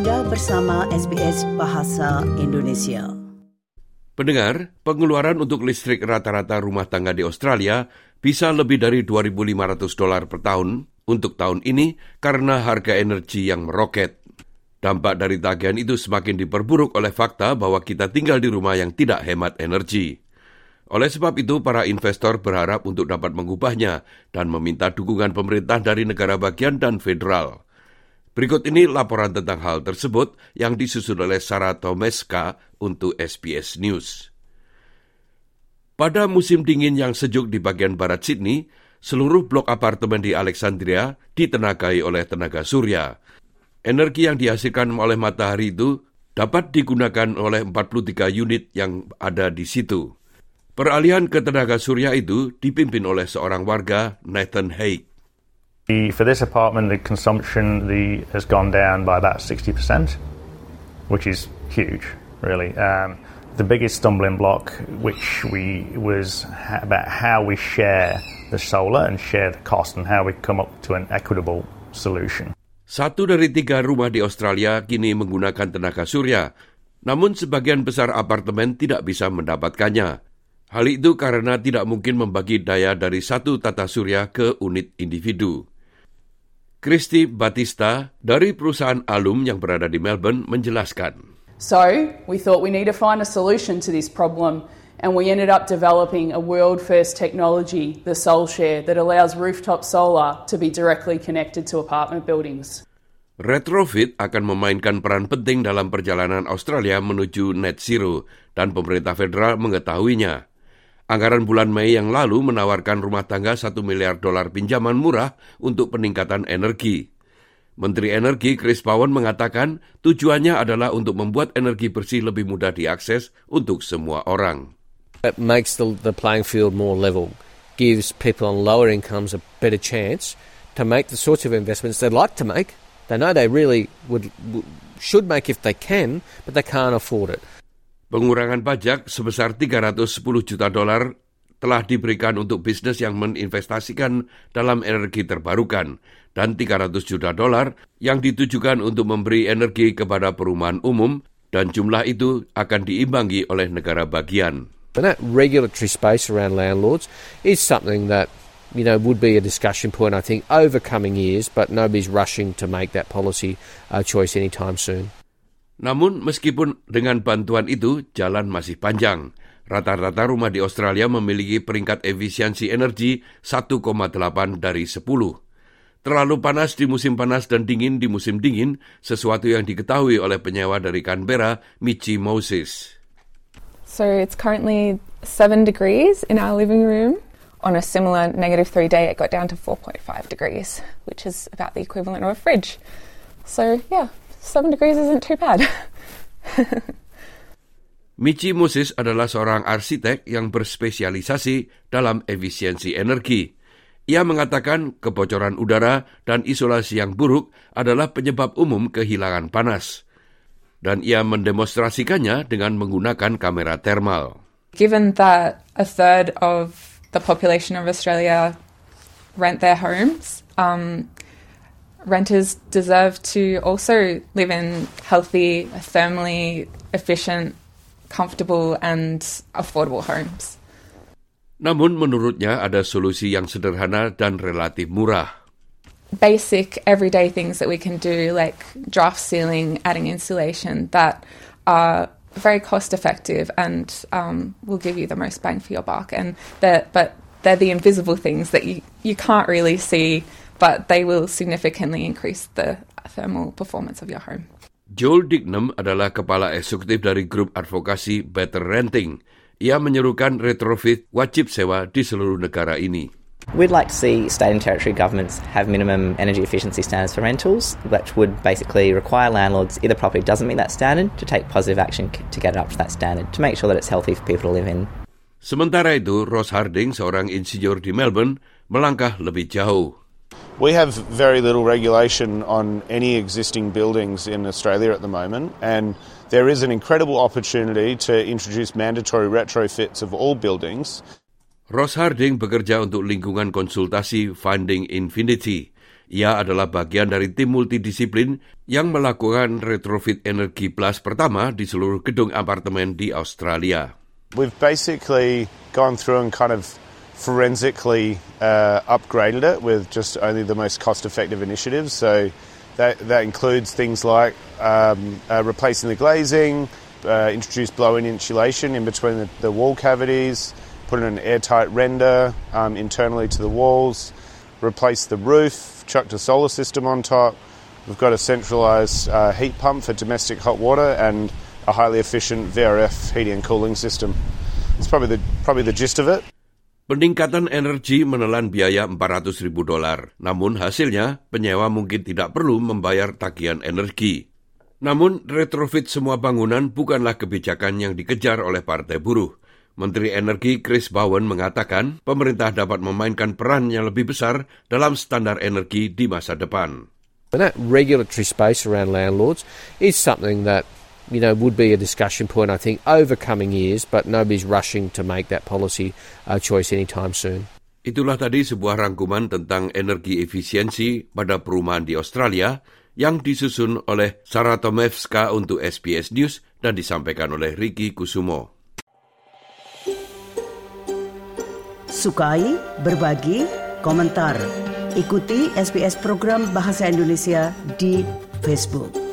Anda bersama SBS Bahasa Indonesia. Pendengar, pengeluaran untuk listrik rata-rata rumah tangga di Australia bisa lebih dari 2.500 dolar per tahun untuk tahun ini karena harga energi yang meroket. Dampak dari tagihan itu semakin diperburuk oleh fakta bahwa kita tinggal di rumah yang tidak hemat energi. Oleh sebab itu, para investor berharap untuk dapat mengubahnya dan meminta dukungan pemerintah dari negara bagian dan federal. Berikut ini laporan tentang hal tersebut yang disusun oleh Sarah Tomeska untuk SBS News. Pada musim dingin yang sejuk di bagian barat Sydney, seluruh blok apartemen di Alexandria ditenagai oleh tenaga surya. Energi yang dihasilkan oleh matahari itu dapat digunakan oleh 43 unit yang ada di situ. Peralihan ke tenaga surya itu dipimpin oleh seorang warga, Nathan Haig. For this apartment, the consumption the, has gone down by about 60%, which is huge, really. Um, the biggest stumbling block, which we was ha- about how we share the solar and share the cost and how we come up to an equitable solution. Satu dari tiga rumah di Australia kini menggunakan tenaga surya, namun sebagian besar apartemen tidak bisa mendapatkannya. Hal itu karena tidak mungkin membagi daya dari satu tata surya ke unit individu. Christy Batista dari perusahaan Alum yang berada di Melbourne menjelaskan. So, we thought we need to find a solution to this problem, and we ended up developing a world first technology, the SolShare, that allows rooftop solar to be directly connected to apartment buildings. Retrofit akan memainkan peran penting dalam perjalanan Australia menuju net zero dan pemerintah federal mengetahuinya. Anggaran bulan Mei yang lalu menawarkan rumah tangga 1 miliar dolar pinjaman murah untuk peningkatan energi. Menteri Energi Chris Bowen mengatakan tujuannya adalah untuk membuat energi bersih lebih mudah diakses untuk semua orang. It makes the, the playing field more level, gives people on lower incomes a better chance to make the sorts of investments they'd like to make. They know they really would should make if they can, but they can't afford it. Pengurangan pajak sebesar 310 juta dolar telah diberikan untuk bisnis yang menginvestasikan dalam energi terbarukan dan 300 juta dolar yang ditujukan untuk memberi energi kepada perumahan umum dan jumlah itu akan diimbangi oleh negara bagian. And that regulatory space around landlords is something that you know would be a discussion point I think over coming years, but nobody's rushing to make that policy uh, choice anytime soon. Namun meskipun dengan bantuan itu jalan masih panjang. Rata-rata rumah di Australia memiliki peringkat efisiensi energi 1,8 dari 10. Terlalu panas di musim panas dan dingin di musim dingin, sesuatu yang diketahui oleh penyewa dari Canberra, Michi Moses. So it's currently 7 degrees in our living room. On a similar negative 3 day, it got down to 4.5 degrees, which is about the equivalent of a fridge. So, yeah, seven degrees isn't too bad. Michi Moses adalah seorang arsitek yang berspesialisasi dalam efisiensi energi. Ia mengatakan kebocoran udara dan isolasi yang buruk adalah penyebab umum kehilangan panas. Dan ia mendemonstrasikannya dengan menggunakan kamera thermal. Given that a third of the population of Australia rent their homes, um, renters deserve to also live in healthy, thermally efficient, comfortable, and affordable homes. Namun menurutnya ada solusi yang sederhana dan relatif murah. Basic everyday things that we can do, like draft sealing, adding insulation, that are very cost effective and um, will give you the most bang for your buck. And that, but they're the invisible things that you, you can't really see but they will significantly increase the thermal performance of your home. Joel Dignam adalah kepala eksekutif dari grup advokasi Better Renting. Ia menyerukan retrofit wajib sewa di seluruh negara ini. We'd like to see state and territory governments have minimum energy efficiency standards for rentals, which would basically require landlords, if the property doesn't meet that standard, to take positive action to get it up to that standard, to make sure that it's healthy for people to live in. Sementara itu, Ross Harding, seorang insinyur di Melbourne, melangkah lebih jauh. We have very little regulation on any existing buildings in Australia at the moment, and there is an incredible opportunity to introduce mandatory retrofits of all buildings. Ross Harding bekerja untuk lingkungan konsultasi Finding Infinity. Ia adalah bagian dari tim multidisiplin yang melakukan retrofit energi plus pertama di seluruh gedung apartemen di Australia. We've basically gone through and kind of forensically uh, upgraded it with just only the most cost effective initiatives. So that, that includes things like um, uh, replacing the glazing, uh, introduce blow in insulation in between the, the wall cavities, put in an airtight render um, internally to the walls, replace the roof, chucked a solar system on top. We've got a centralised uh, heat pump for domestic hot water and a highly efficient VRF heating and cooling system. It's probably the, probably the gist of it. Peningkatan energi menelan biaya 400 ribu dolar, namun hasilnya penyewa mungkin tidak perlu membayar tagihan energi. Namun retrofit semua bangunan bukanlah kebijakan yang dikejar oleh Partai Buruh. Menteri Energi Chris Bowen mengatakan pemerintah dapat memainkan peran yang lebih besar dalam standar energi di masa depan. And that regulatory space around landlords is something that you know, would be a discussion point, I think, over coming years, but nobody's rushing to make that policy uh, choice anytime soon. Itulah tadi sebuah rangkuman tentang energi efisiensi pada perumahan di Australia yang disusun oleh Sarah Tomevska untuk SBS News dan disampaikan oleh Ricky Kusumo. Sukai, berbagi, komentar. Ikuti SBS program Bahasa Indonesia di Facebook.